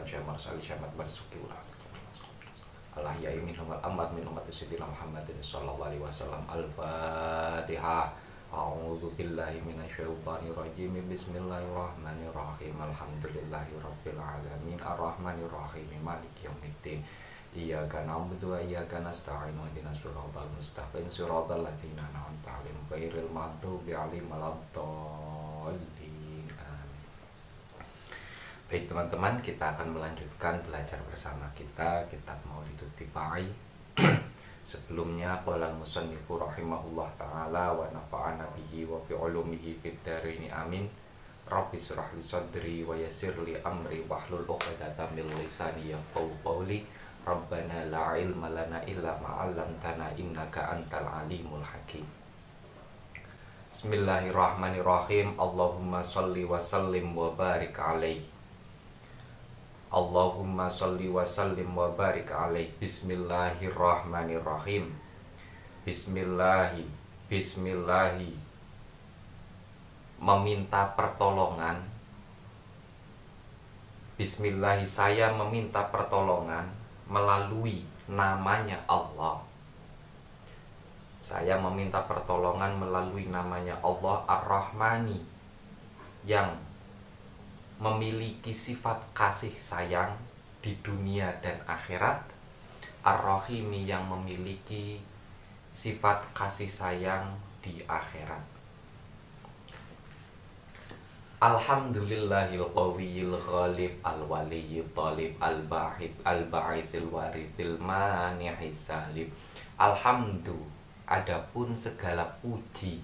talan syekh marsali syekh marzuki ulah Allah ya minhum al amat min umat sayyidina Muhammadin sallallahu alaihi wasallam al-fatihah A'udzu billahi minasyaitonir rajim. Bismillahirrahmanirrahim. Alhamdulillahi rabbil alamin. Arrahmanir rahim. Maliki yaumiddin. Iyyaka na'budu wa iyyaka nasta'in. Ihdinas siratal mustaqim. Siratal ladzina an'amta 'alaihim ghairil maghdubi 'alaihim waladdallin. Baik teman-teman, kita akan melanjutkan belajar bersama kita kitab Maulidut Tibai Sebelumnya qala musannifu rahimahullah taala wa nafa'ana bihi wa bi ulumihi fid amin. Rabbi surah li sadri wa yassir li amri wahlul 'uqdatam min lisani yafqahu qawli. Rabbana la ilma lana illa ma 'allamtana innaka antal alimul hakim. Bismillahirrahmanirrahim. Allahumma salli wa sallim wa barik alaihi. Allahumma salli wa sallim wa barik alaih. Bismillahirrahmanirrahim. Bismillahi Bismillahi. Meminta pertolongan. Bismillahi saya meminta pertolongan Melalui namanya Allah. Saya meminta pertolongan melalui namanya Allah Ar-Rahmani Yang memiliki sifat kasih sayang di dunia dan akhirat Ar-Rahimi yang memiliki sifat kasih sayang di akhirat. Alhamdulillahil qawiyil ghalib al-waliyil talib al-bahid al-ba'ithil warithil manihis salib Alhamdu adapun segala puji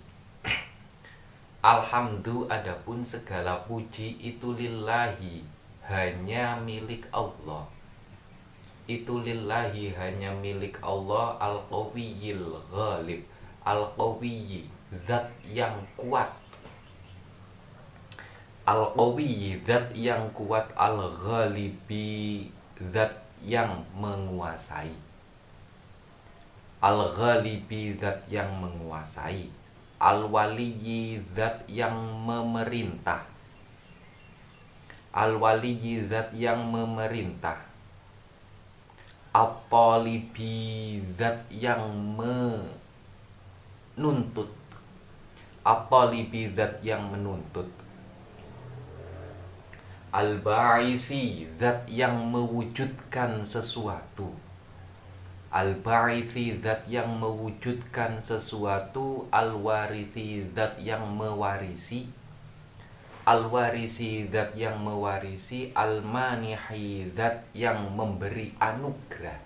Alhamdu adapun segala puji itu lillahi hanya milik Allah. Itu lillahi hanya milik Allah al-qawiyil ghalib. Al-qawiyyi zat yang kuat. Al-qawiyyi zat yang kuat al-ghalibi zat yang menguasai. Al-ghalibi zat yang menguasai Al-Waliyyi zat yang memerintah. Al-Waliyyi zat yang memerintah. At-Talibi zat yang menuntut. At-Talibi zat yang menuntut. Al-Ba'isi zat yang mewujudkan sesuatu Al-Ba'ithi zat yang mewujudkan sesuatu. Al-Warithi zat yang mewarisi. Al-Warisi zat yang mewarisi. Al-Manihi zat yang memberi anugerah.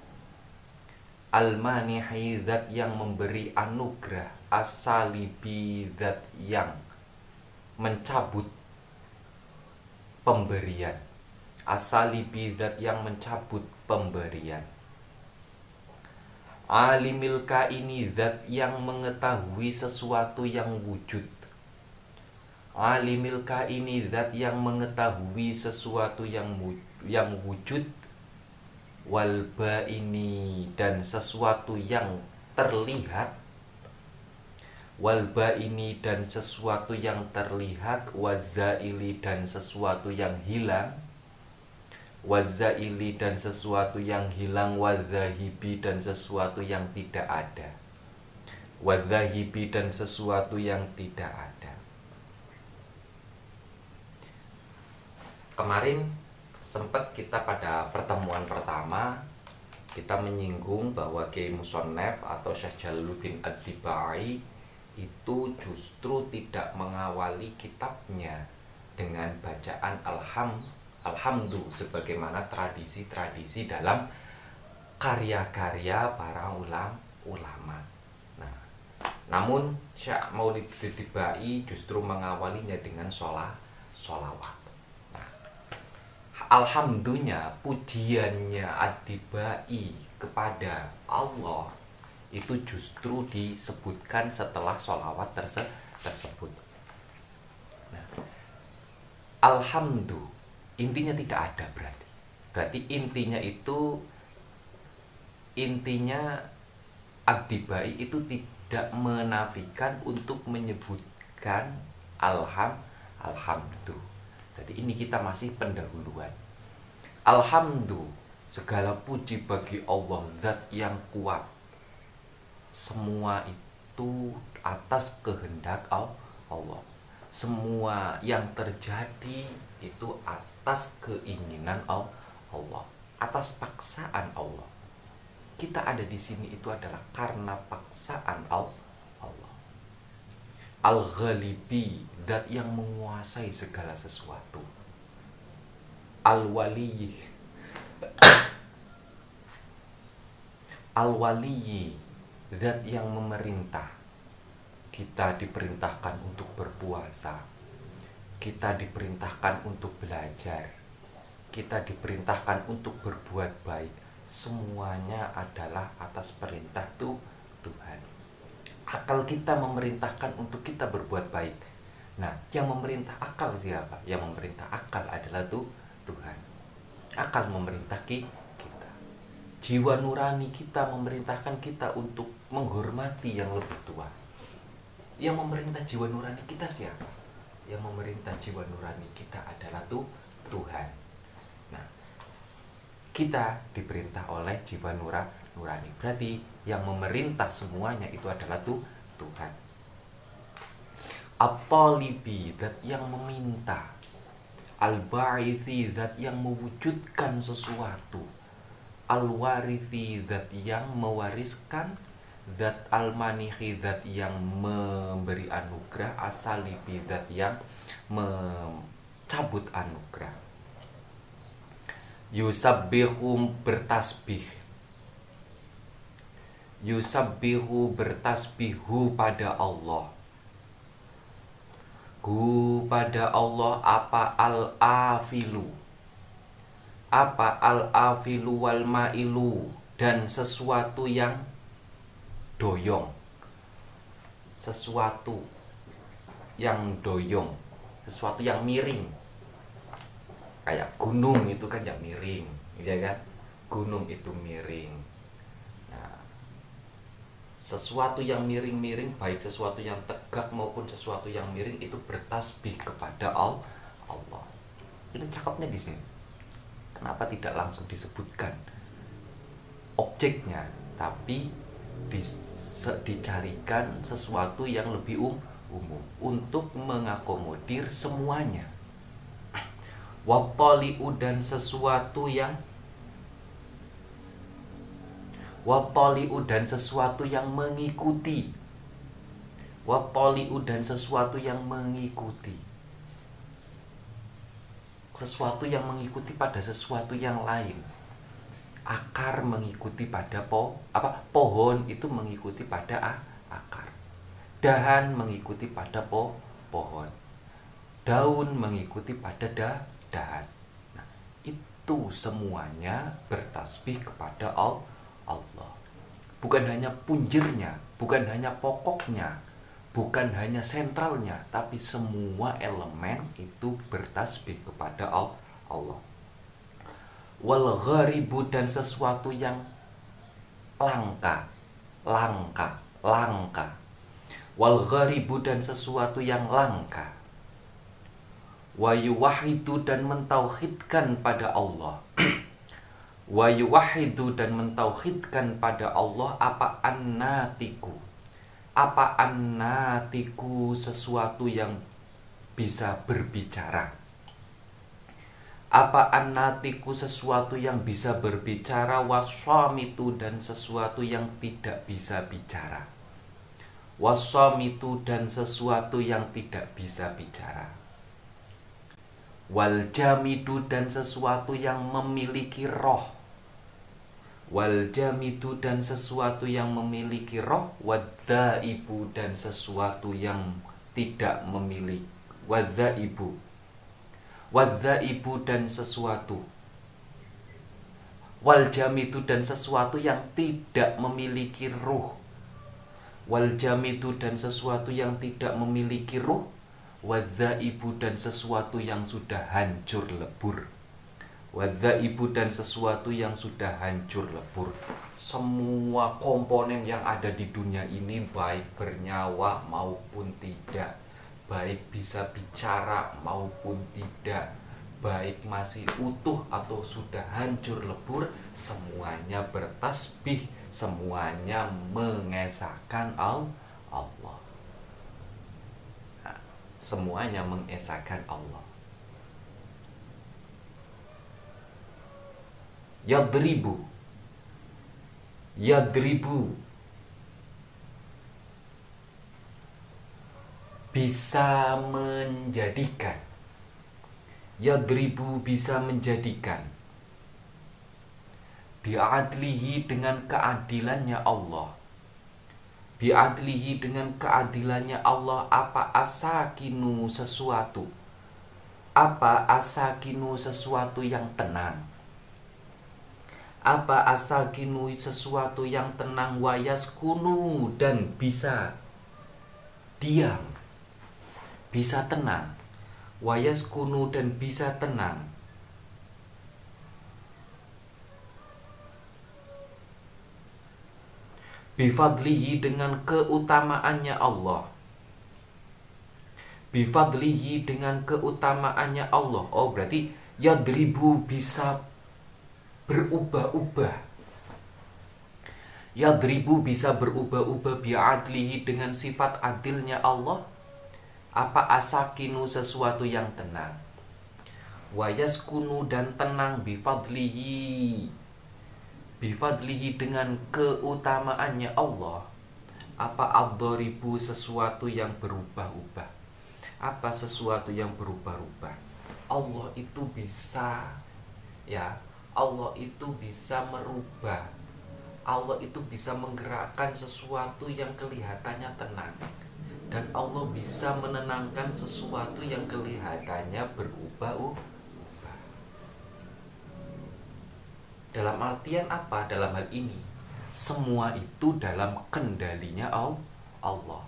Al-Manihi zat yang memberi anugerah. As-Salibi zat yang mencabut pemberian. As-Salibi zat yang mencabut pemberian Alimil ini zat yang mengetahui sesuatu yang wujud. Alimil ini zat yang mengetahui sesuatu yang yang wujud. Walba ini dan sesuatu yang terlihat. Walba ini dan sesuatu yang terlihat. Wazaili dan sesuatu yang hilang wazaili dan sesuatu yang hilang wadzahibi dan sesuatu yang tidak ada. Wadzahibi dan sesuatu yang tidak ada. Kemarin sempat kita pada pertemuan pertama kita menyinggung bahwa Kiai Musonef atau Syekh Jalaluddin Ad-Dibai itu justru tidak mengawali kitabnya dengan bacaan Alhamdulillah Alhamdulillah sebagaimana tradisi-tradisi dalam karya-karya para ulam ulama. Nah, namun Syekh Maulid Tibai justru mengawalinya dengan sholat sholawat. Nah, Alhamdulillah pujiannya Adibai kepada Allah itu justru disebutkan setelah sholawat terse tersebut. Nah, alhamdulillah intinya tidak ada berarti. Berarti intinya itu intinya adibai itu tidak menafikan untuk menyebutkan alham alhamdulillah jadi ini kita masih pendahuluan. Alhamdulillah segala puji bagi Allah zat yang kuat. Semua itu atas kehendak Allah. Semua yang terjadi itu atas keinginan Allah atas paksaan Allah. Kita ada di sini itu adalah karena paksaan Allah. Al-Ghalibi dat yang menguasai segala sesuatu. Al-Waliyi Al-Waliyi Zat yang memerintah. Kita diperintahkan untuk berpuasa, kita diperintahkan untuk belajar, kita diperintahkan untuk berbuat baik. Semuanya adalah atas perintah tuh Tuhan. Akal kita memerintahkan untuk kita berbuat baik. Nah, yang memerintah akal siapa? Yang memerintah akal adalah tuh Tuhan. Akal memerintah kita. Jiwa nurani kita memerintahkan kita untuk menghormati yang lebih tua yang memerintah jiwa nurani kita siapa? Yang memerintah jiwa nurani kita adalah tuh Tuhan. Nah, kita diperintah oleh jiwa nura, nurani. Berarti yang memerintah semuanya itu adalah tuh Tuhan. Apolibi dat yang meminta. Al-ba'ithi zat yang mewujudkan sesuatu. Al-warithi zat yang mewariskan Zat al-manihi Zat yang memberi anugerah Asalibi Zat yang mencabut anugerah. Yusabbihu bertasbih. Yusabbihu bertasbihu pada Allah. Hu pada Allah apa al-afilu? Apa al-afilu wal ma'ilu Dan sesuatu yang doyong. Sesuatu yang doyong sesuatu yang miring. Kayak gunung itu kan ya miring ya kan? Gunung itu miring. Nah, sesuatu yang miring-miring baik sesuatu yang tegak maupun sesuatu yang miring itu bertasbih kepada Allah. Ini cakapnya di sini. Kenapa tidak langsung disebutkan objeknya tapi di dicarikan sesuatu yang lebih um, umum untuk mengakomodir semuanya. Wapoliu dan sesuatu yang Wapoliu dan sesuatu yang mengikuti. Wapoliu dan sesuatu yang mengikuti. Sesuatu yang mengikuti pada sesuatu yang lain akar mengikuti pada po apa pohon itu mengikuti pada ah, akar. Dahan mengikuti pada po pohon. Daun mengikuti pada da dahan. Nah, itu semuanya bertasbih kepada Allah. Bukan hanya punjernya bukan hanya pokoknya bukan hanya sentralnya tapi semua elemen itu bertasbih kepada Allah wal gharibu dan sesuatu yang langka langka langka. Wal gharibu dan sesuatu yang langka. Wa yuwahidu dan mentauhidkan pada Allah. Wa yuwahidu dan mentauhidkan pada Allah apa annatiku? Apa annatiku sesuatu yang bisa berbicara apa anatiku sesuatu yang bisa berbicara waswamitu dan sesuatu yang tidak bisa bicara. Waswamitu dan sesuatu yang tidak bisa bicara. Wal jamidu dan sesuatu yang memiliki roh. Wal jamidu dan sesuatu yang memiliki roh. Ibu dan sesuatu yang tidak memiliki ibu ibu dan sesuatu. Wal jamidu dan sesuatu yang tidak memiliki ruh. Wal jamidu dan sesuatu yang tidak memiliki ruh. Ibu dan sesuatu yang sudah hancur lebur. Ibu dan sesuatu yang sudah hancur lebur. Semua komponen yang ada di dunia ini baik bernyawa maupun tidak baik bisa bicara maupun tidak. Baik masih utuh atau sudah hancur lebur semuanya bertasbih semuanya mengesahkan Allah. Semuanya mengesahkan Allah. Yadribu. Yadribu bisa menjadikan. Yadribu bisa menjadikan. Bi'adlihi dengan keadilannya Allah. Bi'adlihi dengan keadilannya Allah apa asakinu sesuatu? Apa asakinu sesuatu yang tenang? Apa asal kinui sesuatu yang tenang? Wayas kunu dan bisa diam bisa tenang wayas kunu dan bisa tenang bifadlihi dengan keutamaannya Allah bifadlihi dengan keutamaannya Allah oh berarti yadribu bisa berubah-ubah. Yadribu bisa berubah-ubah bi'adlihi dengan sifat adilnya Allah. Apa asakinu sesuatu yang tenang. Wayaskunu dan tenang bifadlihi. Bifadlihi dengan keutamaannya Allah. Apa abdoribu sesuatu yang berubah-ubah. Apa sesuatu yang berubah-ubah. Allah itu bisa ya Allah itu bisa merubah Allah itu bisa menggerakkan sesuatu yang kelihatannya tenang dan Allah bisa menenangkan sesuatu yang kelihatannya berubah-ubah dalam artian apa? Dalam hal ini semua itu dalam kendalinya Allah.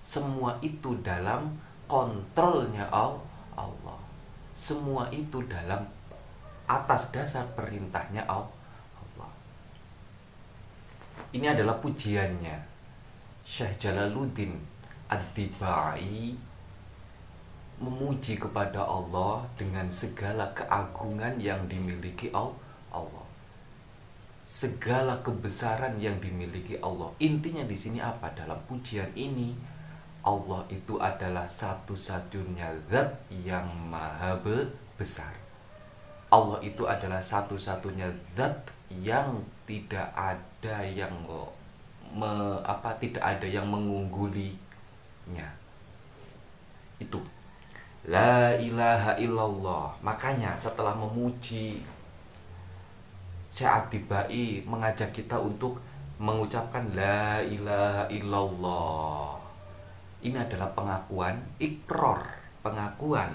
Semua itu dalam kontrolnya Allah. Semua itu dalam atas dasar perintahnya Allah. Ini adalah pujiannya Syekh Jalaluddin Ad-Dibai memuji kepada Allah dengan segala keagungan yang dimiliki Allah. Segala kebesaran yang dimiliki Allah. Intinya di sini apa? Dalam pujian ini Allah itu adalah satu-satunya zat yang maha besar Allah itu adalah satu-satunya zat yang tidak ada yang me, apa tidak ada yang mengunggulinya. Itu La ilaha illallah. Makanya setelah memuji Syekh Tibai mengajak kita untuk mengucapkan La ilaha illallah. Ini adalah pengakuan ikror, pengakuan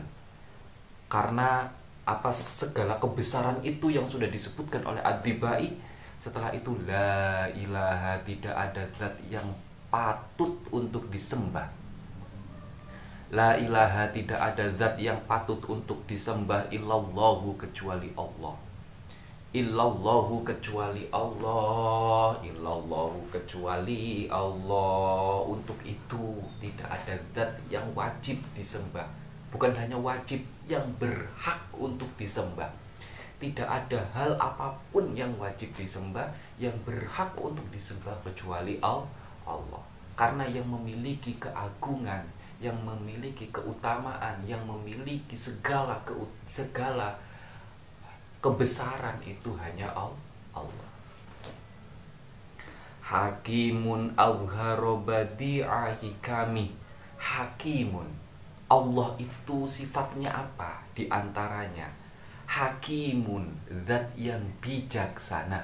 karena apa segala kebesaran itu yang sudah disebutkan oleh Ad-Dibai setelah itu la ilaha tidak ada zat yang patut untuk disembah la ilaha tidak ada zat yang patut untuk disembah illallahu kecuali Allah illallahu kecuali Allah illallahu kecuali Allah untuk itu tidak ada zat yang wajib disembah bukan hanya wajib yang berhak untuk disembah. Tidak ada hal apa pun yang wajib disembah yang berhak untuk disembah kecuali Allah. Karena yang memiliki keagungan, yang memiliki keutamaan, yang memiliki segala ke, segala kebesaran itu hanya Allah. Hakimun awharobadi kami Hakimun Allah itu sifatnya apa? Di antaranya Hakimun Zat yang bijaksana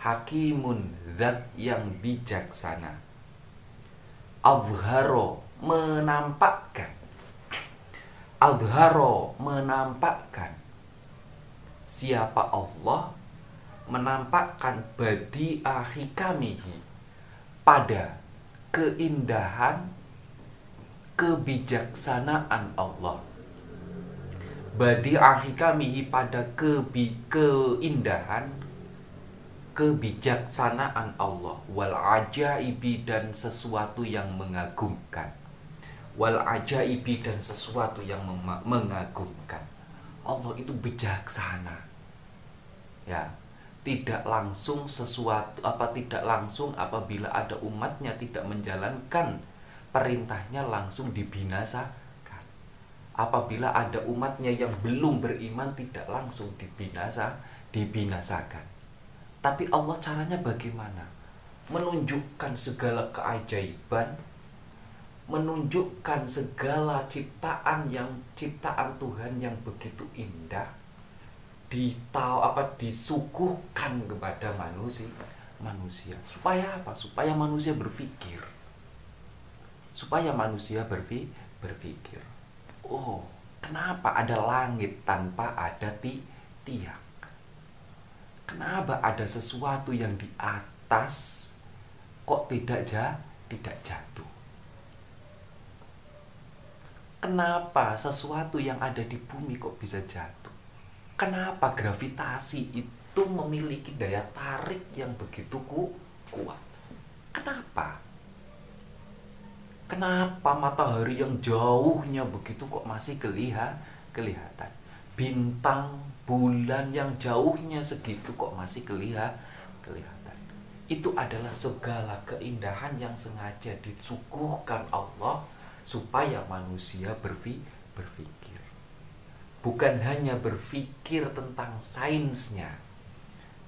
Hakimun Zat yang bijaksana Azharo Menampakkan. Azharo Menampakkan. Siapa Allah Menampakkan Badi ahikamihi Pada keindahan kebijaksanaan Allah. Badi'ah hikamihi pada kebi, keindahan kebijaksanaan Allah. Wal ajaibi dan sesuatu yang mengagumkan wal ajaibi dan sesuatu yang mengagumkan. Allah itu bijaksana. Ya tidak langsung sesuatu apa tidak langsung apabila ada umatnya tidak menjalankan perintahnya langsung dibinasakan. Apabila ada umatnya yang belum beriman tidak langsung dibinasa dibinasakan. Tapi Allah caranya bagaimana? Menunjukkan segala keajaiban menunjukkan segala ciptaan yang ciptaan Tuhan yang begitu indah. Ditau apa disuguhkan kepada manusia manusia. Supaya apa? Supaya manusia berpikir. Supaya manusia berfi, berpikir. Oh kenapa ada langit tanpa ada ti, tiang? Kenapa ada sesuatu yang di atas kok tidak ja, tidak jatuh kenapa sesuatu yang ada di bumi kok bisa jatuh kenapa gravitasi itu memiliki daya tarik yang begitu ku kuat. Kenapa? Kenapa matahari yang jauhnya begitu kok masih kelihat kelihatan? Bintang, bulan yang jauhnya segitu kok masih kelihat kelihatan. Itu adalah segala keindahan yang sengaja disuguhkan Allah supaya manusia berpikir bukan hanya berpikir tentang sainsnya,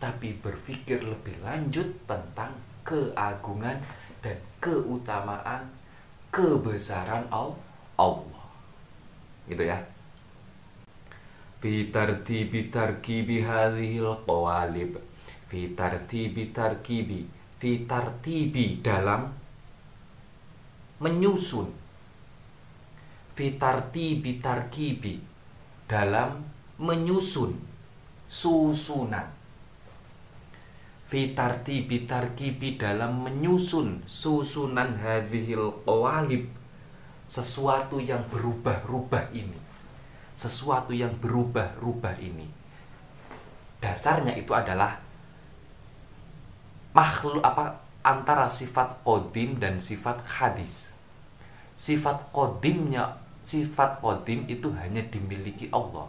tapi berpikir lebih lanjut tentang keagungan dan keutamaan kebesaran Allah. Gitu ya. Fitartibi tarkibi hadhil qawalib. Fitartibi tarkibi. Fitartibi dalam menyusun. Fitartibi tarkibi dalam menyusun susunan. Fitarti bitarkibi dalam menyusun susunan hadhil qawalib sesuatu yang berubah-ubah ini. Sesuatu yang berubah-ubah ini. Dasarnya itu adalah makhluk apa antara sifat kodim dan sifat hadis. Sifat kodimnya sifat kodim itu hanya dimiliki Allah.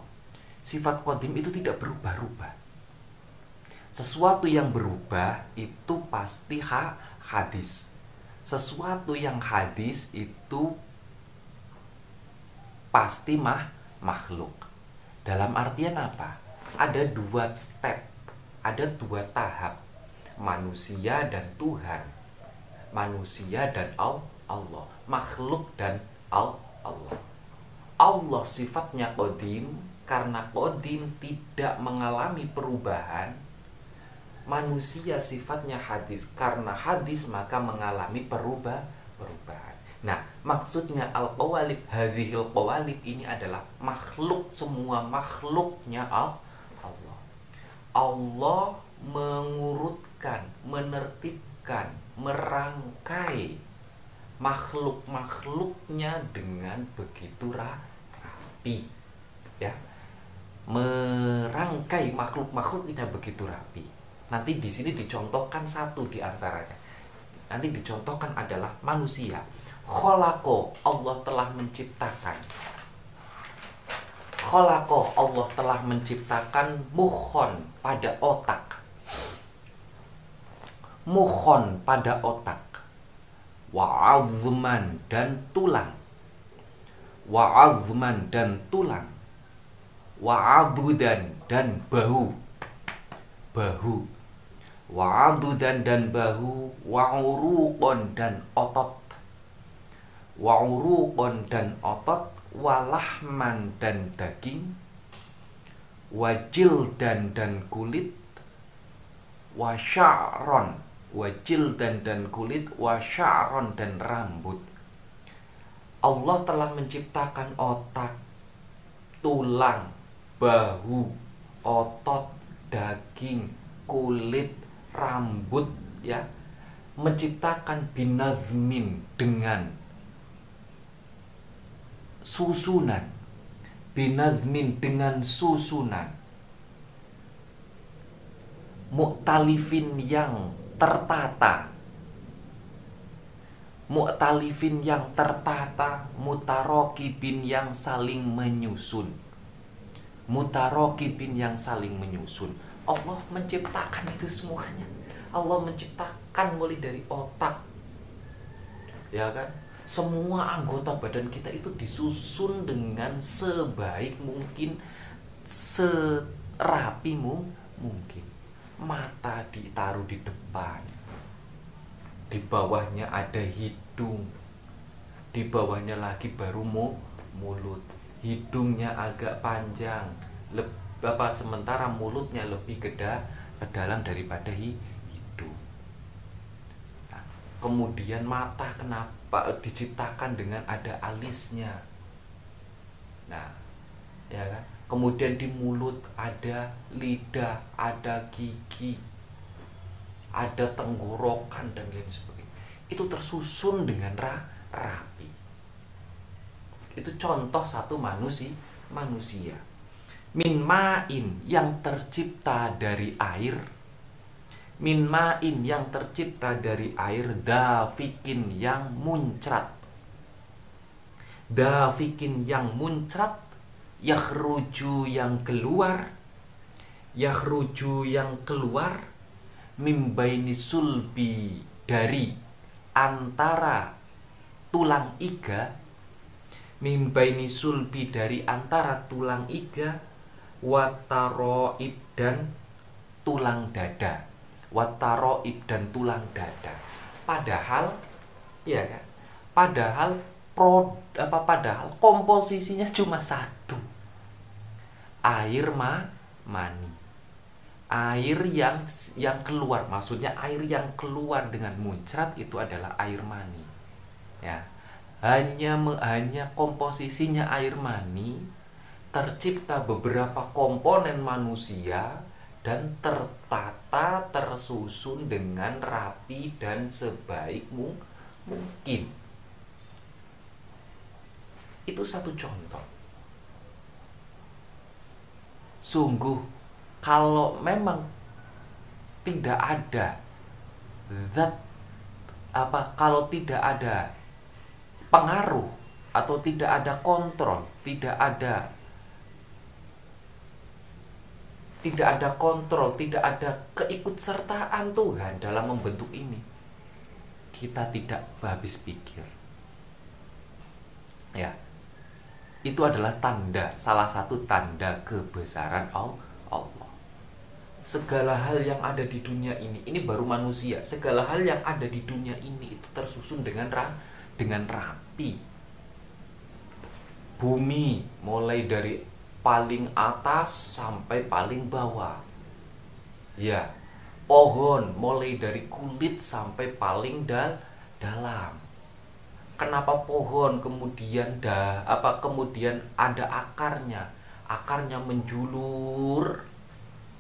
Sifat kodim itu tidak berubah-ubah. Sesuatu yang berubah itu pasti ha hadis. Sesuatu yang hadis itu pasti mah makhluk. Dalam artian apa? Ada dua step, ada dua tahap. Manusia dan Tuhan. Manusia dan Allah. Makhluk dan Allah Allah. Allah sifatnya kodim karena kodim tidak mengalami perubahan. Manusia sifatnya hadis karena hadis maka mengalami perubah perubahan. Nah, maksudnya al-qawalib hadhil qawalib ini adalah makhluk semua makhluknya Allah. Allah mengurutkan, menertibkan, merangkai makhluk-makhluknya dengan begitu rapi ya. Merangkai makhluk-makhluknya begitu rapi. Nanti di sini dicontohkan satu di antaranya. Nanti dicontohkan adalah manusia. Kholako Allah telah menciptakan. Kholako Allah telah menciptakan muhon pada otak. Muhon pada otak wa'azman dan tulang. Wa'azman dan tulang. Wa'adudan dan bahu. Bahu. Wa'adudan dan bahu. Wa'uruqon dan otot. Wa'uruqon dan otot. Walahman dan daging. Wajil dan dan kulit. Wasya'ron wajil dan dan kulit wasyaron dan rambut. Allah telah menciptakan otak tulang bahu otot daging kulit rambut ya. Menciptakan binazmin dengan susunan. Binadmin dengan susunan. Muktalifin yang tertata. Muktalifin yang tertata mutarokibin yang saling menyusun. Mutarokibin yang saling menyusun. Allah menciptakan itu semuanya. Allah menciptakan mulai dari otak. Ya kan? Semua anggota badan kita itu disusun dengan sebaik mungkin serapi mungkin mata ditaruh di depan. Di bawahnya ada hidung. Di bawahnya lagi baru mu, mulut. Hidungnya agak panjang. Leb, apa sementara mulutnya lebih gede ke dalam daripada hi, hidung. Nah, kemudian mata kenapa diciptakan dengan ada alisnya? Nah ya kan kemudian di mulut ada lidah ada gigi ada tenggorokan dan lain sebagainya. Itu tersusun dengan ra rapi. Itu contoh satu manusia manusia. Min ma'in yang tercipta dari air. Min ma'in yang tercipta dari air dafikin yang muncrat. Dafikin yang muncrat yakhruju yang keluar yakhruju yang keluar mimbaini sulbi dari antara tulang iga mimbaini sulbi dari antara tulang iga wataroib dan tulang dada. Wataroib dan tulang dada. Padahal ya kan? Padahal pro apa padahal komposisinya cuma satu air ma mani. Air yang yang keluar maksudnya air yang keluar dengan muncrat itu adalah air mani. Ya hanya hanya komposisinya air mani tercipta beberapa komponen manusia dan tertata tersusun dengan rapi dan sebaik mungkin. Itu satu contoh sungguh kalau memang tidak ada zat apa kalau tidak ada pengaruh atau tidak ada kontrol, tidak ada tidak ada kontrol, tidak ada keikutsertaan Tuhan dalam membentuk ini. Kita tidak habis pikir. Ya. Itu adalah tanda, salah satu tanda kebesaran Allah. Segala hal yang ada di dunia ini ini baru manusia. Segala hal yang ada di dunia ini itu tersusun dengan ra dengan rapi. Bumi mulai dari paling atas sampai paling bawah. Ya pohon mulai dari kulit sampai paling dal dalam kenapa pohon kemudian dah apa kemudian ada akarnya akarnya menjulur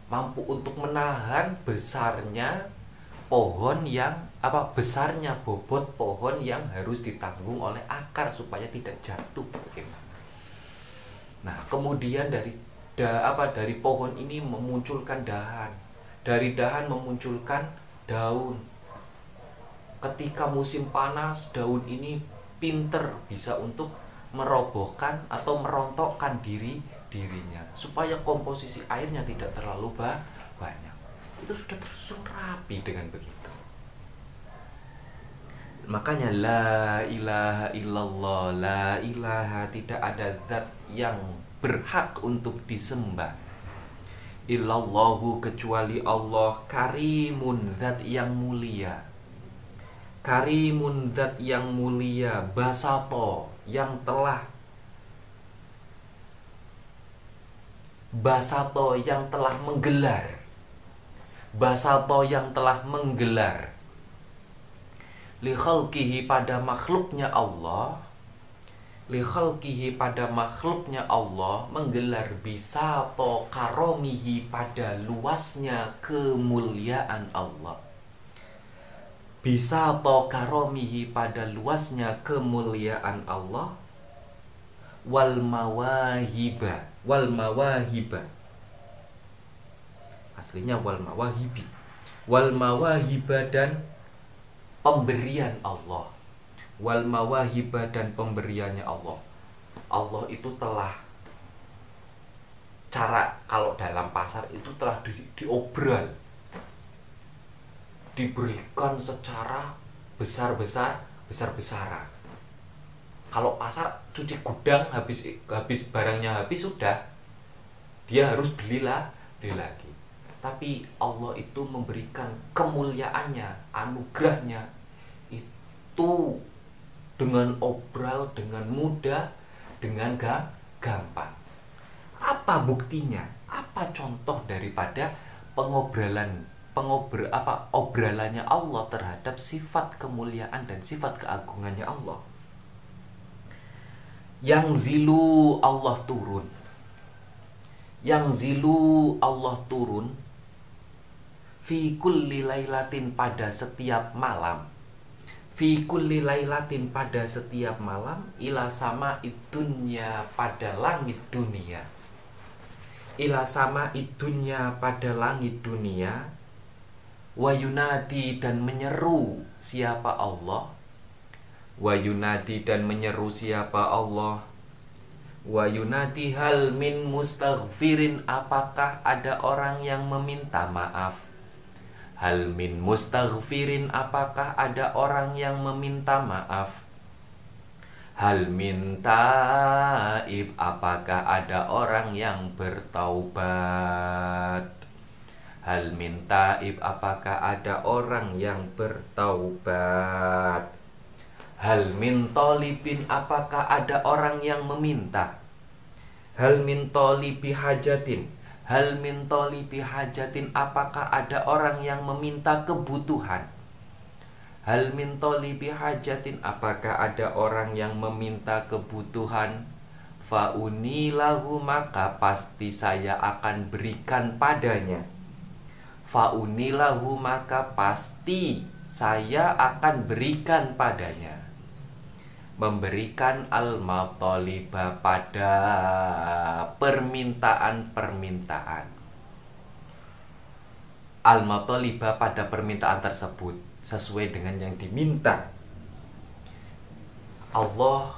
mampu untuk menahan besarnya pohon yang apa besarnya bobot pohon yang harus ditanggung oleh akar supaya tidak jatuh Nah, kemudian dari da, apa dari pohon ini memunculkan dahan. Dari dahan memunculkan daun. Ketika musim panas, daun ini pinter bisa untuk merobohkan atau merontokkan diri dirinya supaya komposisi airnya tidak terlalu banyak. Itu sudah tersusun rapi dengan begitu. Makanya la ilaha illallah la ilaha tidak ada zat yang berhak untuk disembah. Illallahu kecuali Allah karimun zat yang mulia karimun zat yang mulia basato yang telah Basato yang telah menggelar. Basato yang telah menggelar. Likhalkihi pada makhluknya Allah. Likhalkihi pada makhluknya Allah Menggelar bisato karomihi pada luasnya kemuliaan Allah Bisato karomihi pada luasnya kemuliaan Allah? Wal mawahiba wal mawahiba. Aslinya wal mawahibi. Wal mawahiba dan pemberian Allah. Wal mawahiba dan pemberiannya Allah. Allah itu telah cara kalau dalam pasar itu telah di, diobral diberikan secara besar-besar besar-besaran. Kalau pasar cuci gudang habis habis barangnya habis sudah. Dia harus belilah beli lagi. Tapi Allah itu memberikan kemuliaannya anugerahnya itu dengan obral dengan mudah dengan gak gampang. Apa buktinya? Apa contoh daripada pengobralan pengobr apa obralannya Allah terhadap sifat kemuliaan dan sifat keagungannya Allah. Yang zilu Allah turun. Yang zilu Allah turun. Fi kulli lailatin pada setiap malam. Fi kulli lailatin pada setiap malam ila sama idunya pada langit dunia. Ila sama idunya pada langit dunia wayunadi dan menyeru siapa Allah wayunadi dan menyeru siapa Allah wayunadi hal min mustaghfirin apakah ada orang yang meminta maaf Hal min mustaghfirin apakah ada orang yang meminta maaf? Hal min taib apakah ada orang yang bertaubat? Hal min taib apakah ada orang yang bertaubat? Hal min tolibin apakah ada orang yang meminta? Hal min hajatin Hal min hajatin apakah ada orang yang meminta kebutuhan? Hal min hajatin apakah ada orang yang meminta kebutuhan? Faunilahu maka pasti saya akan berikan padanya. Faunilahu maka pasti saya akan berikan padanya. Memberikan al-mataliba pada permintaan-permintaan. Al-mataliba pada permintaan tersebut sesuai dengan yang diminta. Allah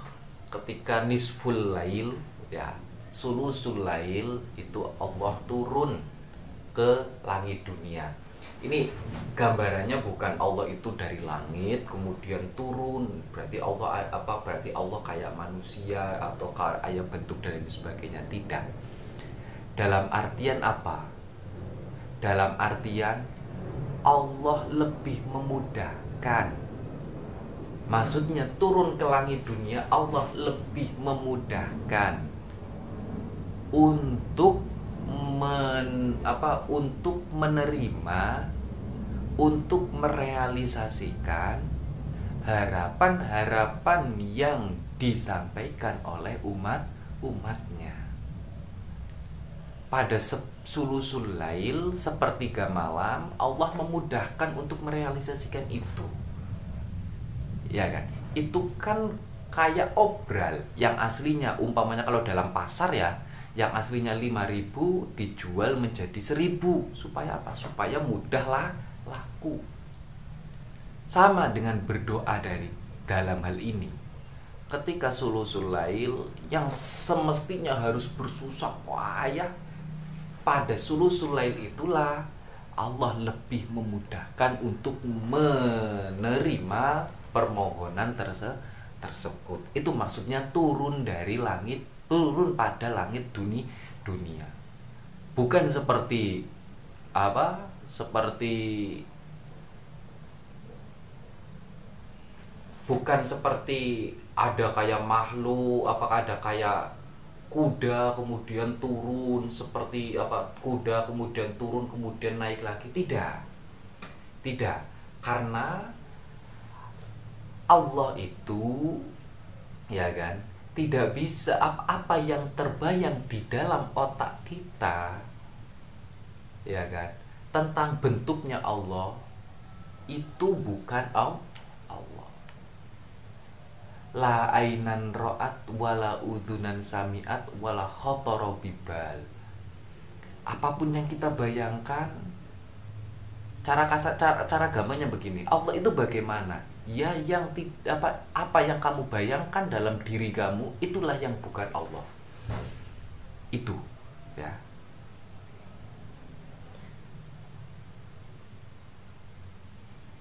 ketika nisful lail ya sulusul lail itu Allah turun ke langit dunia. Ini gambarannya bukan Allah itu dari langit kemudian turun. Berarti Allah apa berarti Allah kayak manusia atau kayak bentuk dan sebagainya. Tidak. Dalam artian apa? Dalam artian Allah lebih memudahkan. Maksudnya turun ke langit dunia Allah lebih memudahkan untuk men, apa untuk menerima untuk merealisasikan harapan-harapan yang disampaikan oleh umat umatnya. Pada sulusul lail sepertiga malam Allah memudahkan untuk merealisasikan itu. Ya kan? Itu kan kayak obral yang aslinya umpamanya kalau dalam pasar ya yang aslinya 5000 dijual menjadi 1000 supaya apa? Supaya mudahlah laku. Sama dengan berdoa dari dalam hal ini. Ketika sulusul lail yang semestinya harus bersusah payah pada sulusul lail itulah Allah lebih memudahkan untuk menerima permohonan terse tersebut. Itu maksudnya turun dari langit turun pada langit dunia dunia. Bukan seperti apa seperti bukan seperti ada kayak makhluk apakah ada kayak kuda kemudian turun seperti apa kuda kemudian turun kemudian naik lagi. Tidak. Tidak. Karena Allah itu ya kan tidak bisa apa-apa yang terbayang di dalam otak kita ya kan? Tentang bentuknya Allah itu bukan Allah. La ainan ro'at wala udhunan samiat wala khotoro bibal. Apa pun yang kita bayangkan cara kasar cara, cara gamanya begini. Allah itu bagaimana? Ya yang apa apa yang kamu bayangkan dalam diri kamu itulah yang bukan Allah. Itu ya.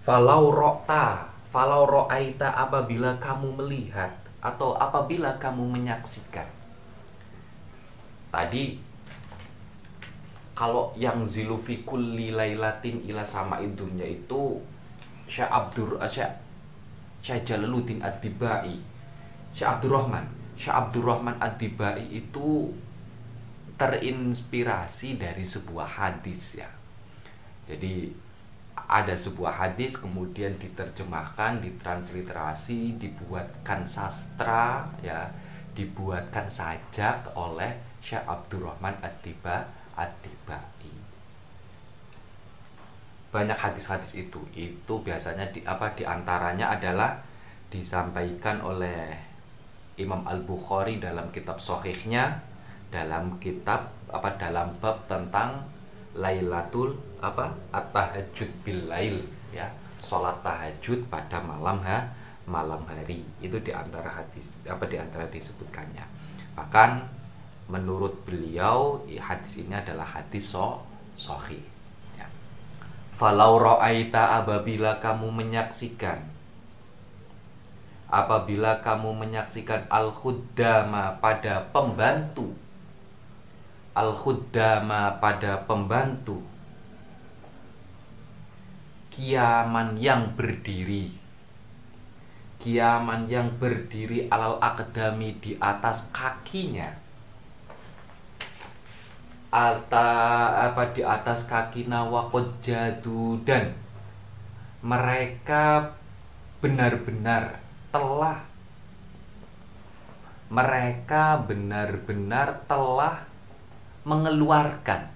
Falau rokta falau ro'aita apabila kamu melihat atau apabila kamu menyaksikan. Tadi kalau yang zilufikul lilailatin ila sama idumnya itu Syekh Abdur eh, Syekh Syekh Jalaluddin Ad-Dibai Syekh Abdurrahman. Syekh Abdurrahman Ad-Dibai itu terinspirasi dari sebuah hadis ya. Jadi ada sebuah hadis kemudian diterjemahkan ditransliterasi dibuatkan sastra ya dibuatkan sajak oleh Syekh Abdurrahman Ad-Dibai Atibai banyak hadis-hadis itu. Itu biasanya di apa di antaranya adalah disampaikan oleh Imam Al Bukhari dalam kitab Sohihnya dalam kitab apa dalam bab tentang Lailatul apa at-tahajud bil lail ya. Salat tahajud pada malam ha malam hari. Itu di antara hadis apa di antara disebutkannya. Bahkan menurut beliau hadis ini adalah hadis so sohi ya. falau ro'aita apabila kamu menyaksikan apabila kamu menyaksikan al khuddama pada pembantu al khuddama pada pembantu kiaman yang berdiri kiaman yang berdiri alal akadami di atas kakinya alta apa di atas kaki nawakot jadu dan mereka benar-benar telah. Mereka benar-benar telah mengeluarkan.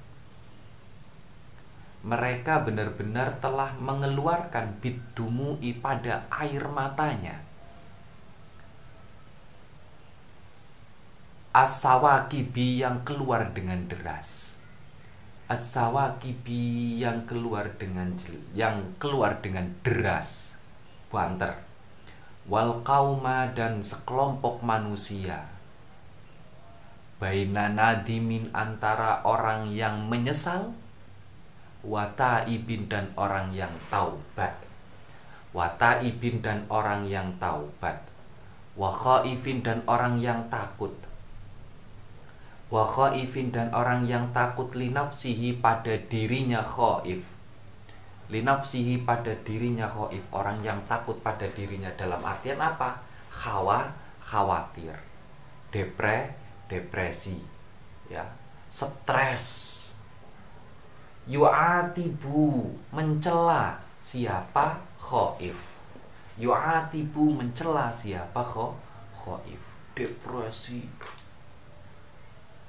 Mereka benar-benar telah mengeluarkan bidumui pada air matanya As-sawakibi yang keluar dengan deras. As-sawakibi yang keluar dengan yang keluar dengan deras. Banter. Wal kauma dan sekelompok manusia. Baina nadimin antara orang yang menyesal wata ibin dan orang yang taubat. Wata ibin dan orang yang taubat. Wa khaifin dan orang yang takut wa khaifin dan orang yang takut linafsihi pada dirinya khaif. Linafsihi pada dirinya khaif. Orang yang takut pada dirinya dalam artian apa? Khawa khawatir depre depresi ya. Stres. Yu'atibu mencela siapa? Khaif. Yu'atibu mencela siapa? Khaif. Depresi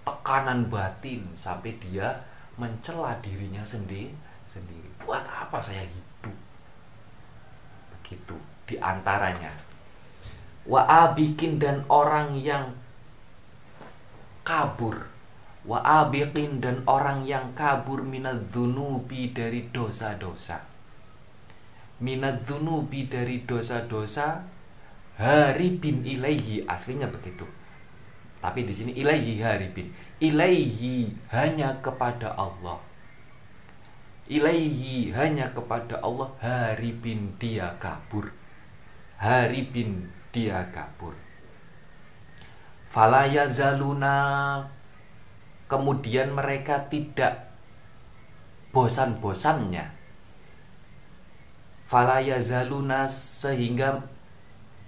tekanan batin sampai dia mencela dirinya sendiri sendiri. Buat apa saya hidup? Begitu di antaranya wa abikin dan orang yang kabur. Wa abikin dan orang yang kabur minat zunubi dari dosa-dosa. Minat zunubi dari dosa-dosa hari bin ilaihi. Aslinya begitu tapi di sini ilaihi haribin. Ilaihi hanya kepada Allah. Ilaihi hanya kepada Allah haribin dia kabur. Haribin dia kabur. Falaya zaluna kemudian mereka tidak bosan-bosannya. Falaya zaluna sehingga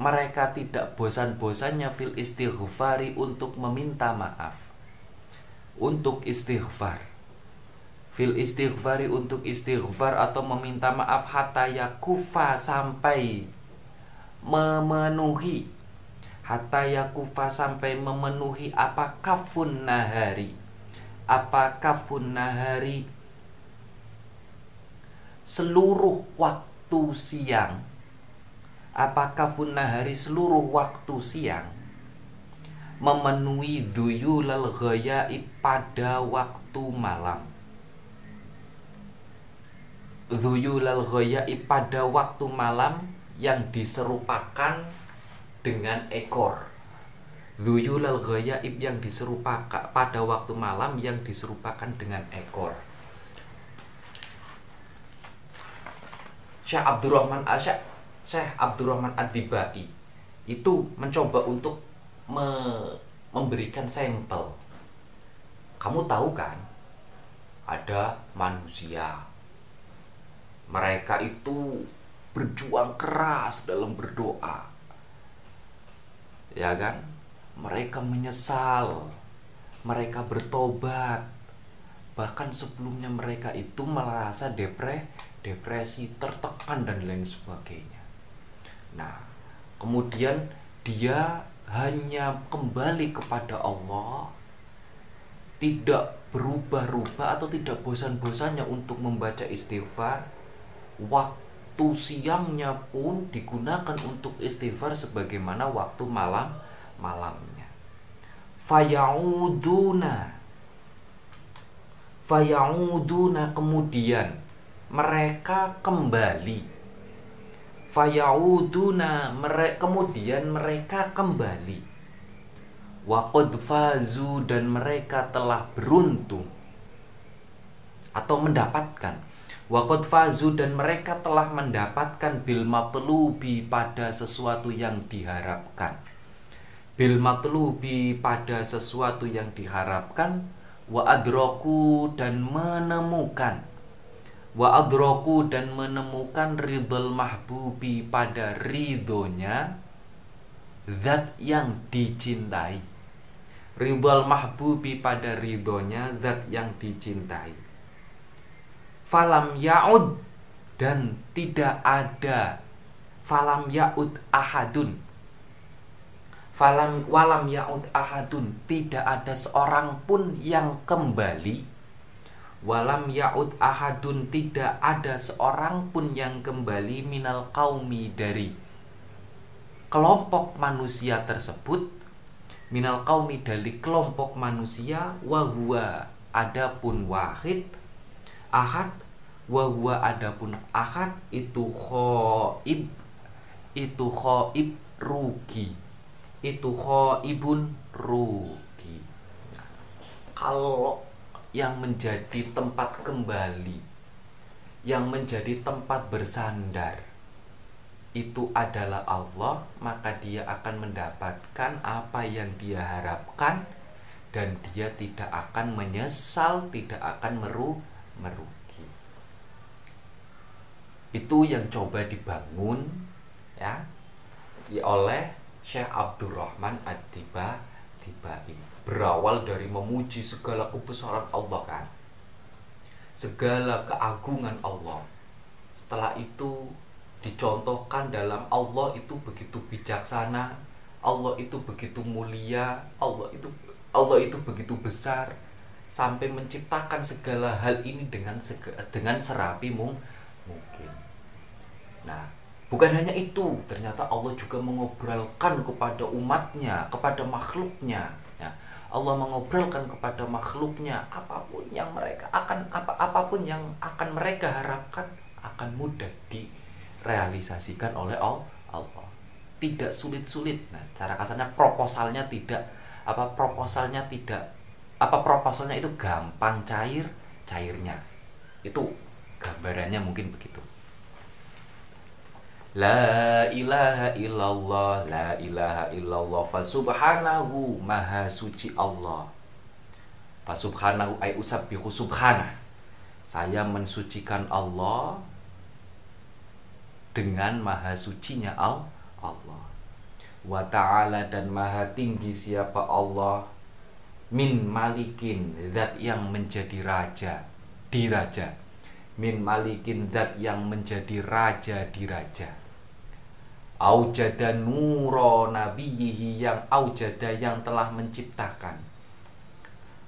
mereka tidak bosan-bosannya fil istighfari untuk meminta maaf. Untuk istighfar. Fil istighfari untuk istighfar atau meminta maaf hatta yakufa sampai memenuhi. Hatta yakufa sampai memenuhi apa kafun nahari. Apa kafun nahari? Seluruh waktu siang apakah hari seluruh waktu siang memenuhi duyulal ghayaib pada waktu malam duyulal ghayaib pada waktu malam yang diserupakan dengan ekor Zuyulal ghayaib yang diserupakan pada waktu malam yang diserupakan dengan ekor. Syekh Abdurrahman Asyik ah, Syekh Abdurrahman Ad-Dibai itu mencoba untuk me memberikan sampel. Kamu tahu kan? Ada manusia. Mereka itu berjuang keras dalam berdoa. Ya kan? mereka menyesal, mereka bertobat. Bahkan sebelumnya mereka itu merasa depre, depresi, tertekan dan lain sebagainya. Nah, kemudian dia hanya kembali kepada Allah, tidak berubah-ubah atau tidak bosan-bosannya untuk membaca istighfar. Waktu siangnya pun digunakan untuk istighfar sebagaimana waktu malam malamnya. Fayauduna. Fayauduna kemudian mereka kembali fayauduna mere, kemudian mereka kembali. Waqad fazu dan mereka telah beruntung atau mendapatkan. Waqad fazu dan mereka telah mendapatkan bil matlubi pada sesuatu yang diharapkan. Bil matlubi pada sesuatu yang diharapkan wa adroku dan menemukan wa adroku dan menemukan ridhol mahbubi pada ridhonya zat yang dicintai. Ridhol mahbubi pada ridhonya zat yang dicintai. Falam yaud dan tidak ada falam yaud ahadun. Falam walam yaud ahadun. Tidak ada seorang pun yang kembali walam yaud ahadun tidak ada seorang pun yang kembali minal kaumi dari kelompok manusia tersebut. Minal kaumi dari kelompok manusia wahwa adapun wahid ahad wahwa adapun ahad itu khoib itu khoib rugi itu ibun rugi. Kalau yang menjadi tempat kembali yang menjadi tempat bersandar. Itu adalah Allah maka dia akan mendapatkan apa yang dia harapkan dan dia tidak akan menyesal tidak akan meru merugi. Itu yang coba dibangun ya oleh Syekh Abdurrahman Ad-Tiba Tibai berawal dari memuji segala kebesaran Allah kan? Segala keagungan Allah. Setelah itu dicontohkan dalam Allah itu begitu bijaksana Allah itu begitu mulia Allah itu Allah itu begitu besar sampai menciptakan segala hal ini dengan dengan serapi mungkin. Nah Bukan hanya itu, ternyata Allah juga mengobrolkan kepada umatnya, kepada makhluknya. Allah mengobrolkan kepada makhluknya apa pun yang mereka akan apa apa pun yang akan mereka harapkan akan mudah direalisasikan oleh Allah. Tidak sulit-sulit. Nah, cara kasarnya proposalnya tidak apa proposalnya tidak apa proposalnya itu gampang cair cairnya. Itu gambarannya mungkin begitu. La ilaha illallah La ilaha illallah. Fasubhanahu Maha suci Allah. Fasubhanahu ay usabbihu subhanah Saya mensucikan Allah Dengan maha sucinya Allah. Wa ta'ala dan maha tinggi siapa Allah? Min malikin Zat yang menjadi raja Diraja. Min malikin zat yang menjadi raja diraja aujada nuro nabiyihi yang aujada yang telah menciptakan.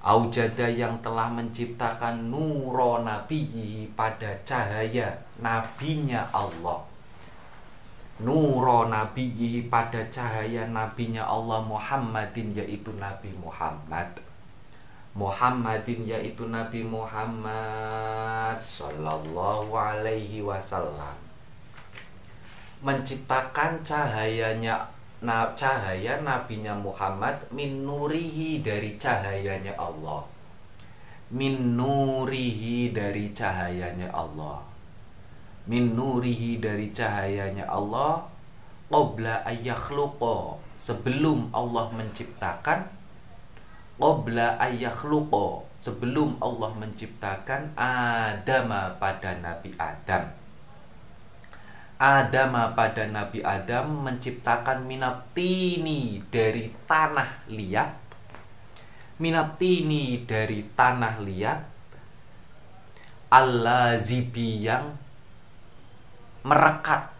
Aujada yang telah menciptakan nuro nabiyihi pada cahaya nabinya Allah. Nuro nabiyihi pada cahaya nabinya Allah Muhammadin yaitu Nabi Muhammad. Muhammadin yaitu Nabi Muhammad Sallallahu alaihi wasallam Menciptakan cahayanya nah, Cahaya nabinya Muhammad Min nurihi dari cahayanya Allah. Min nurihi dari cahayanya Allah. Min nurihi dari cahayanya Allah qabla ayyakhluqa sebelum Allah menciptakan qabla ayyakhluqa sebelum Allah menciptakan Adam pada Nabi Adam Adam pada Nabi Adam menciptakan minaptini dari tanah liat. Minaptini dari tanah liat. Allah zibi yang merekat.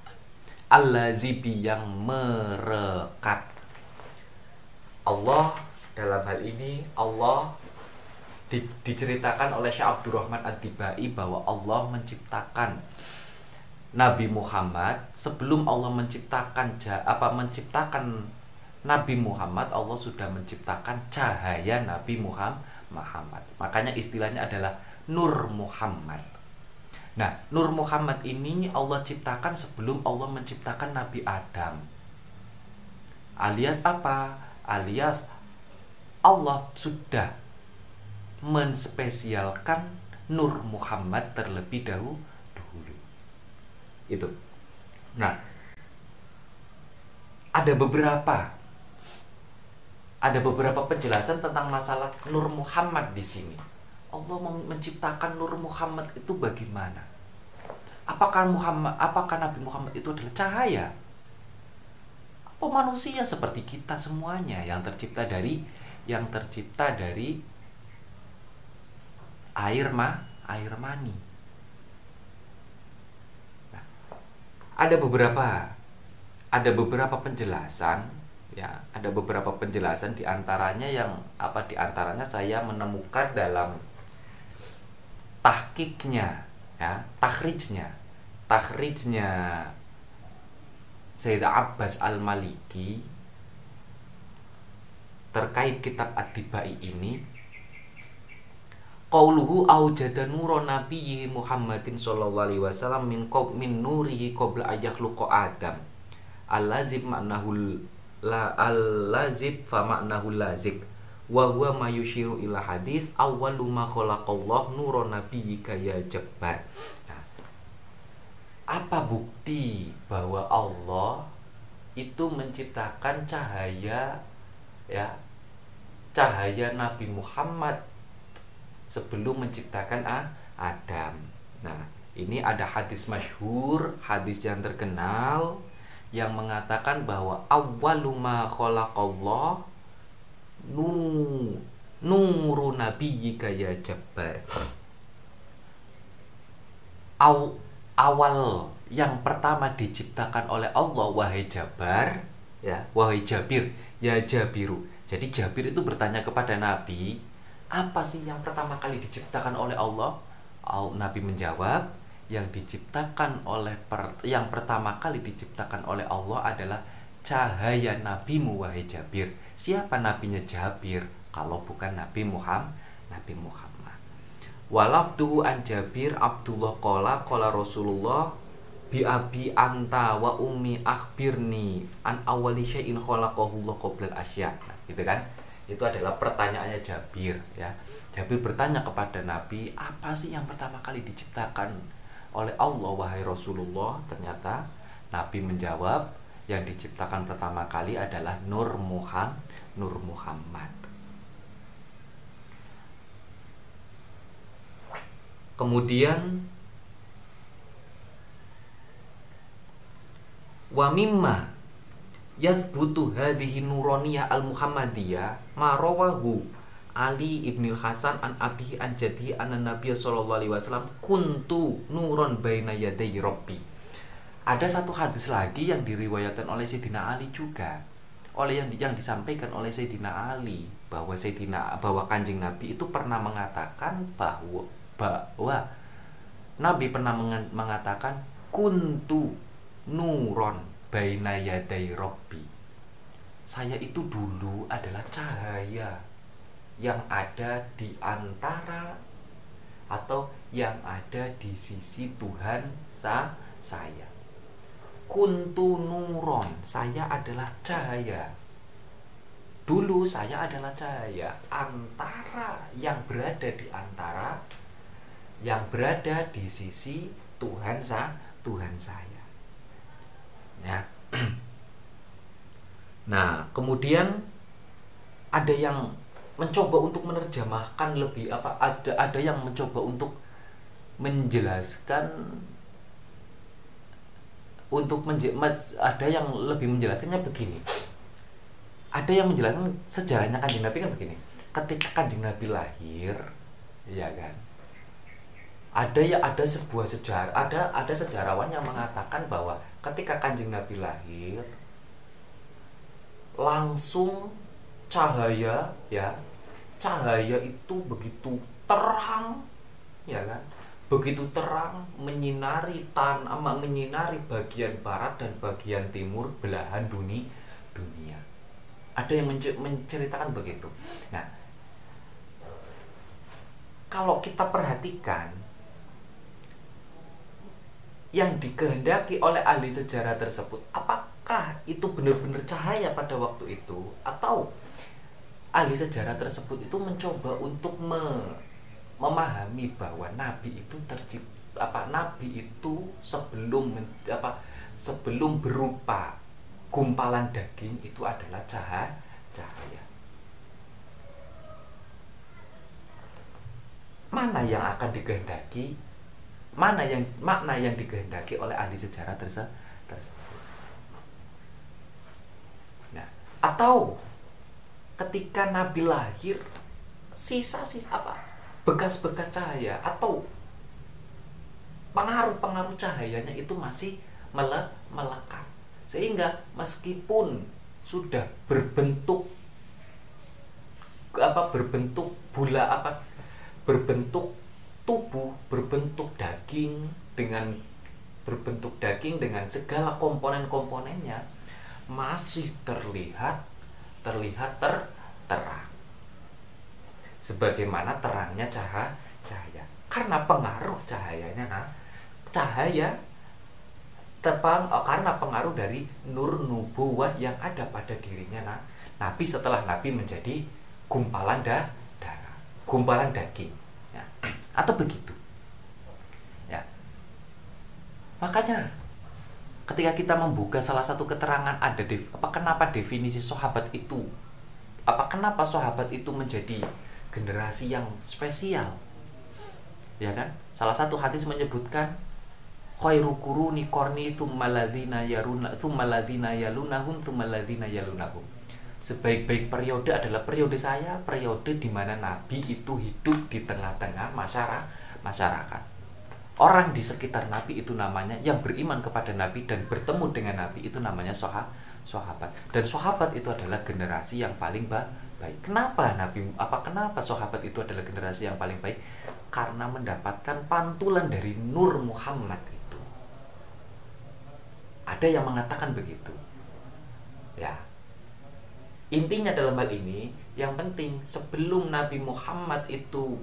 Al-Lazibi yang merekat. Allah dalam hal ini Allah di, diceritakan oleh Syekh Abdurrahman Ad-Dibai bahwa Allah menciptakan Nabi Muhammad sebelum Allah menciptakan apa menciptakan Nabi Muhammad Allah sudah menciptakan cahaya Nabi Muhammad makanya istilahnya adalah Nur Muhammad Nah, Nur Muhammad ini Allah ciptakan sebelum Allah menciptakan Nabi Adam. Alias apa? Alias Allah sudah menspesialkan Nur Muhammad terlebih dahulu. Itu. Nah, ada beberapa ada beberapa penjelasan tentang masalah Nur Muhammad di sini. Allah menciptakan Nur Muhammad itu bagaimana? Apakah Muhammad apakah Nabi Muhammad itu adalah cahaya? Apa manusia seperti kita semuanya yang tercipta dari yang tercipta dari air ma air mani. Nah, ada beberapa ada beberapa penjelasan ya ada beberapa penjelasan di antaranya yang apa di antaranya saya menemukan dalam tahkiknya ya tahrijnya tahrijnya Sayyidah Abbas Al-Maliki terkait kitab Ad-Dibai ini qauluhu aujada nura nabiyyi Muhammadin sallallahu alaihi wasallam min qab min nurihi qabla ayakhluqa Adam. Allazib ma'nahu la allazib fa ma'nahu lazik. Wa huwa ma yushiru ila hadis awwalu ma khalaqallah nura nabiyyika ya jabbar. Nah, apa bukti bahwa Allah itu menciptakan cahaya ya cahaya Nabi Muhammad sebelum menciptakan Adam. Nah, ini ada hadis masyhur, hadis yang terkenal yang mengatakan bahwa awwaluma khalaqallah nu nuru nabiyyika ya jabbar Aw, awal yang pertama diciptakan oleh Allah wahai Jabar ya wahai Jabir ya Jabiru jadi Jabir itu bertanya kepada Nabi apa sih yang pertama kali diciptakan oleh Allah Nabi menjawab yang diciptakan oleh per, yang pertama kali diciptakan oleh Allah adalah cahaya nabimu wahai Jabir Siapa nabinya Jabir kalau bukan Nabi Muhammad? Nabi Muhammad. Walafduhu an Jabir Abdullah qala qala Rasulullah bi abi anta wa ummi akhbirni an awali syai'in khalaqahu Allah qabla asya. Nah, gitu kan? Itu adalah pertanyaannya Jabir ya. Jabir bertanya kepada Nabi, apa sih yang pertama kali diciptakan oleh Allah wahai Rasulullah? Ternyata Nabi menjawab, yang diciptakan pertama kali adalah Nur Muhammad Nur Muhammad kemudian wa mimma yathbutu hadhihi nuraniyah al muhammadiyah ma rawahu Ali ibn Hasan an Abi an Jadi an Nabi sallallahu alaihi wasallam kuntu nuron baina yaday rabbi. Ada satu hadis lagi yang diriwayatkan oleh Sayyidina Ali juga. Oleh yang yang disampaikan oleh Sayyidina Ali bahwa Sayyidina bahwa Kanjeng Nabi itu pernah mengatakan bahwa bahwa Nabi pernah mengatakan kuntu nuron baina yaday robbi saya itu dulu adalah cahaya yang ada di antara atau yang ada di sisi Tuhan sa saya. Kuntu nuron saya adalah cahaya. Dulu saya adalah cahaya. Antara yang berada di antara yang berada di sisi Tuhan sa Tuhan saya. Ya nah kemudian ada yang mencoba untuk menerjemahkan lebih apa ada ada yang mencoba untuk menjelaskan untuk menje, ada yang lebih menjelaskannya begini. Ada yang menjelaskan sejarahnya kanjeng nabi kan begini. Ketika kanjeng nabi lahir ya kan ada ya ada sebuah sejarah ada ada sejarawan yang mengatakan bahwa ketika kanjeng nabi lahir langsung cahaya ya. Cahaya itu begitu terang ya kan? Begitu terang menyinari tanah menyinari bagian barat dan bagian timur belahan dunia dunia. Ada yang menceritakan begitu. Nah kalau kita perhatikan yang dikehendaki oleh ahli sejarah tersebut apakah itu benar-benar cahaya pada waktu itu? Atau ahli sejarah tersebut itu mencoba untuk me memahami bahwa nabi itu tercipta apa nabi itu sebelum apa sebelum berupa gumpalan daging itu adalah cahaya cahaya. Mana yang akan dikehendaki mana yang makna yang dikehendaki oleh ahli sejarah tersebut nah atau ketika nabi lahir sisa-sisa apa? Bekas-bekas cahaya atau pengaruh-pengaruh cahayanya itu masih mele melekat. Sehingga meskipun sudah berbentuk apa berbentuk bula apa berbentuk tubuh berbentuk daging dengan berbentuk daging dengan segala komponen-komponennya masih terlihat terlihat ter terang. Sebagaimana terangnya cahaya cahaya. Karena pengaruh cahayanya nah cahaya tepang oh, karena pengaruh dari nur nubuwah yang ada pada dirinya nah. Nabi setelah nabi menjadi gumpalan dah darah gumpalan daging atau begitu. Ya. Makanya ketika kita membuka salah satu keterangan ada def, apa kenapa definisi sahabat itu apa kenapa sahabat itu menjadi generasi yang spesial? Ya kan? Salah satu hadis menyebutkan khairu quruni qarni tsumma ladzina yaruna tsumma ladzina yalunahum tsumma ladzina yalunahum. Sebaik-baik periode adalah periode saya, periode di mana Nabi itu hidup di tengah-tengah masyarakat. Orang di sekitar Nabi itu namanya yang beriman kepada Nabi dan bertemu dengan Nabi itu namanya sahabat. Dan sahabat itu adalah generasi yang paling baik. Kenapa Nabi apa kenapa sahabat itu adalah generasi yang paling baik? Karena mendapatkan pantulan dari Nur Muhammad itu. Ada yang mengatakan begitu. Ya, intinya dalam hal ini yang penting sebelum Nabi Muhammad itu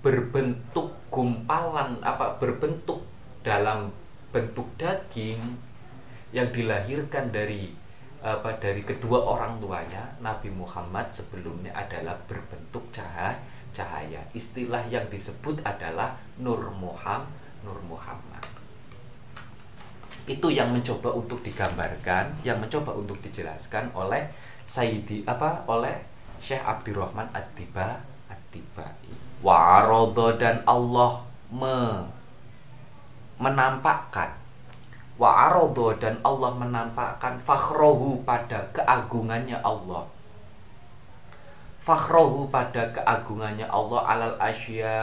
berbentuk gumpalan apa berbentuk dalam bentuk daging yang dilahirkan dari apa dari kedua orang tuanya Nabi Muhammad sebelumnya adalah berbentuk cahaya cahaya istilah yang disebut adalah Nur Muhammad Nur Muhammad itu yang mencoba untuk digambarkan yang mencoba untuk dijelaskan oleh Sayyidi apa oleh Syekh Abdurrahman At-Tiba At-Tibai. Warodo dan Allah me, menampakkan. Wa'arodo dan Allah menampakkan fakhrohu pada keagungannya Allah. Fakhrohu pada keagungannya Allah alal asya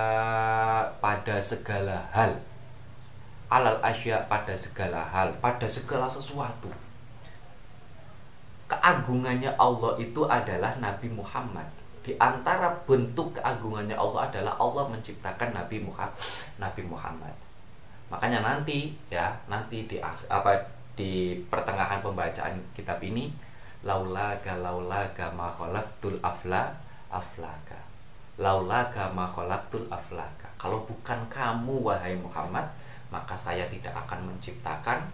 pada segala hal. Alal asya pada segala hal Pada segala sesuatu. Keagungannya Allah itu adalah Nabi Muhammad. Di antara bentuk keagungannya Allah adalah Allah menciptakan Nabi Muhammad. Nabi Muhammad. Makanya nanti ya, nanti di apa di pertengahan pembacaan kitab ini laulaga laulaga ma khalaqtul afla aflaka laulaga ma khalaqtul aflaka kalau bukan kamu wahai Muhammad maka saya tidak akan menciptakan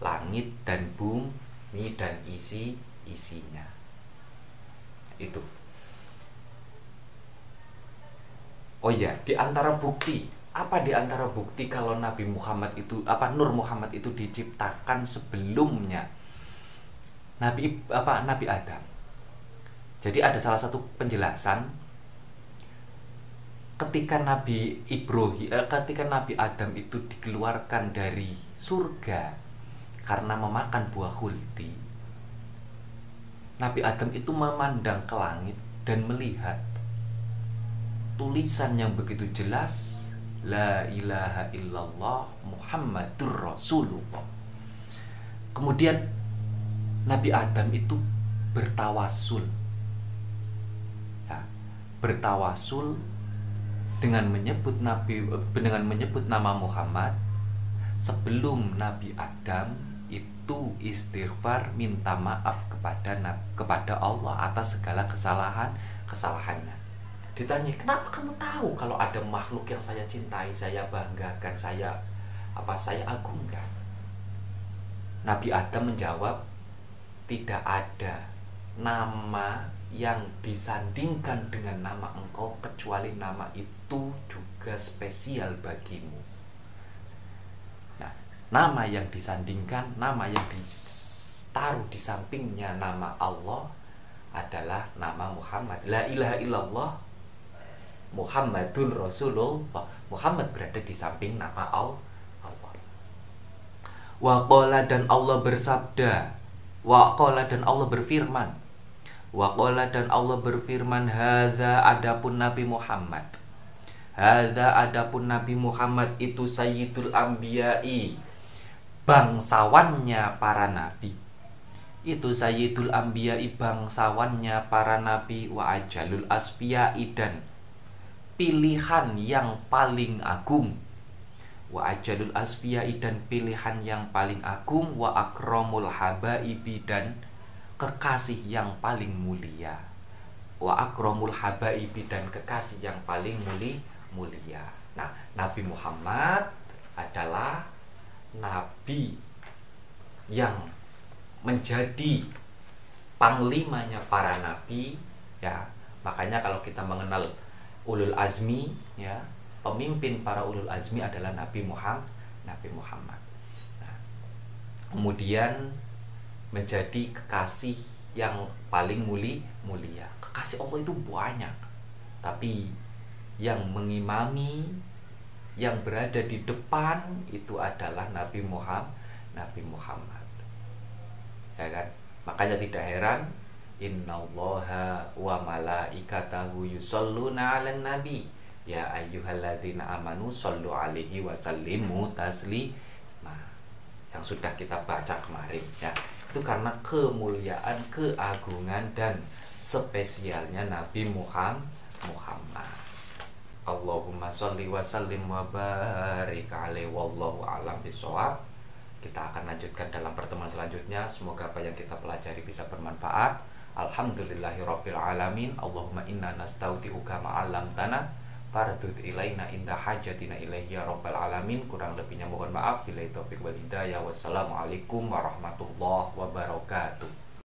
langit dan bumi dan isi isinya itu oh iya di antara bukti apa di antara bukti kalau Nabi Muhammad itu apa Nur Muhammad itu diciptakan sebelumnya Nabi apa Nabi Adam. Jadi ada salah satu penjelasan ketika Nabi Ibrahim eh, ketika Nabi Adam itu dikeluarkan dari surga karena memakan buah khuldi. Nabi Adam itu memandang ke langit dan melihat tulisan yang begitu jelas La ilaha illallah Muhammadur Rasulullah. Kemudian Nabi Adam itu bertawasul. Ya, Bertawasul dengan menyebut Nabi dengan menyebut nama Muhammad sebelum Nabi Adam itu istighfar minta maaf kepada kepada Allah atas segala kesalahan kesalahannya ditanya kenapa kamu tahu kalau ada makhluk yang saya cintai saya banggakan saya apa saya agungkan? Nabi Adam menjawab tidak ada nama yang disandingkan dengan nama engkau kecuali nama itu juga spesial bagimu. Nah nama yang disandingkan nama yang ditaruh di sampingnya nama Allah adalah nama Muhammad. La ilaha illallah Muhammadun Rasulullah. Muhammad berada di samping nama Allah. Waqala dan Allah bersabda. Waqala dan Allah berfirman. Waqala dan Allah berfirman Hadza adapun Nabi Muhammad. Hadza adapun Nabi Muhammad itu Sayyidul Ambiyai Bangsawannya para nabi. Itu Sayyidul Ambiyai bangsawannya para nabi. Wa ajalul asfiyai dan pilihan yang paling agung. Wa ajalul asfiyai dan pilihan yang paling agung wa akramul habaibi dan kekasih yang paling mulia. Wa akramul habaibi dan kekasih yang paling muli mulia. Nah Nabi Muhammad adalah nabi yang menjadi panglimanya para nabi ya. Makanya kalau kita mengenal ulul azmi ya. Pemimpin para ulul azmi adalah Nabi Muhammad Nabi Muhammad. Nah, kemudian menjadi kekasih yang paling muli mulia. Kekasih Allah itu banyak tapi yang mengimami yang berada di depan itu adalah Nabi Muhammad Nabi Muhammad. Ya kan? Makanya tidak heran Innallaha wa malaikatahu yusalluna 'alan nabi. Ya ayyuhalladzina amanu sallu alaihi wa sallimu taslima. Yang sudah kita baca kemarin ya. Itu karena kemuliaan keagungan dan spesialnya Nabi Muhammad Muhammad. Allahumma sholli wa sallim wa barik alaihi wallahu alam bisawab kita akan lanjutkan dalam pertemuan selanjutnya. Semoga apa yang kita pelajari bisa bermanfaat Alhamdulillahirabbil alamin. Allahumma inna nastaudiuka ma'alam tanah fardud ilaina inda hajatina ilaihi ya rabbal alamin. Kurang lebihnya mohon maaf. Bila hidayah. Wassalamualaikum warahmatullahi wabarakatuh.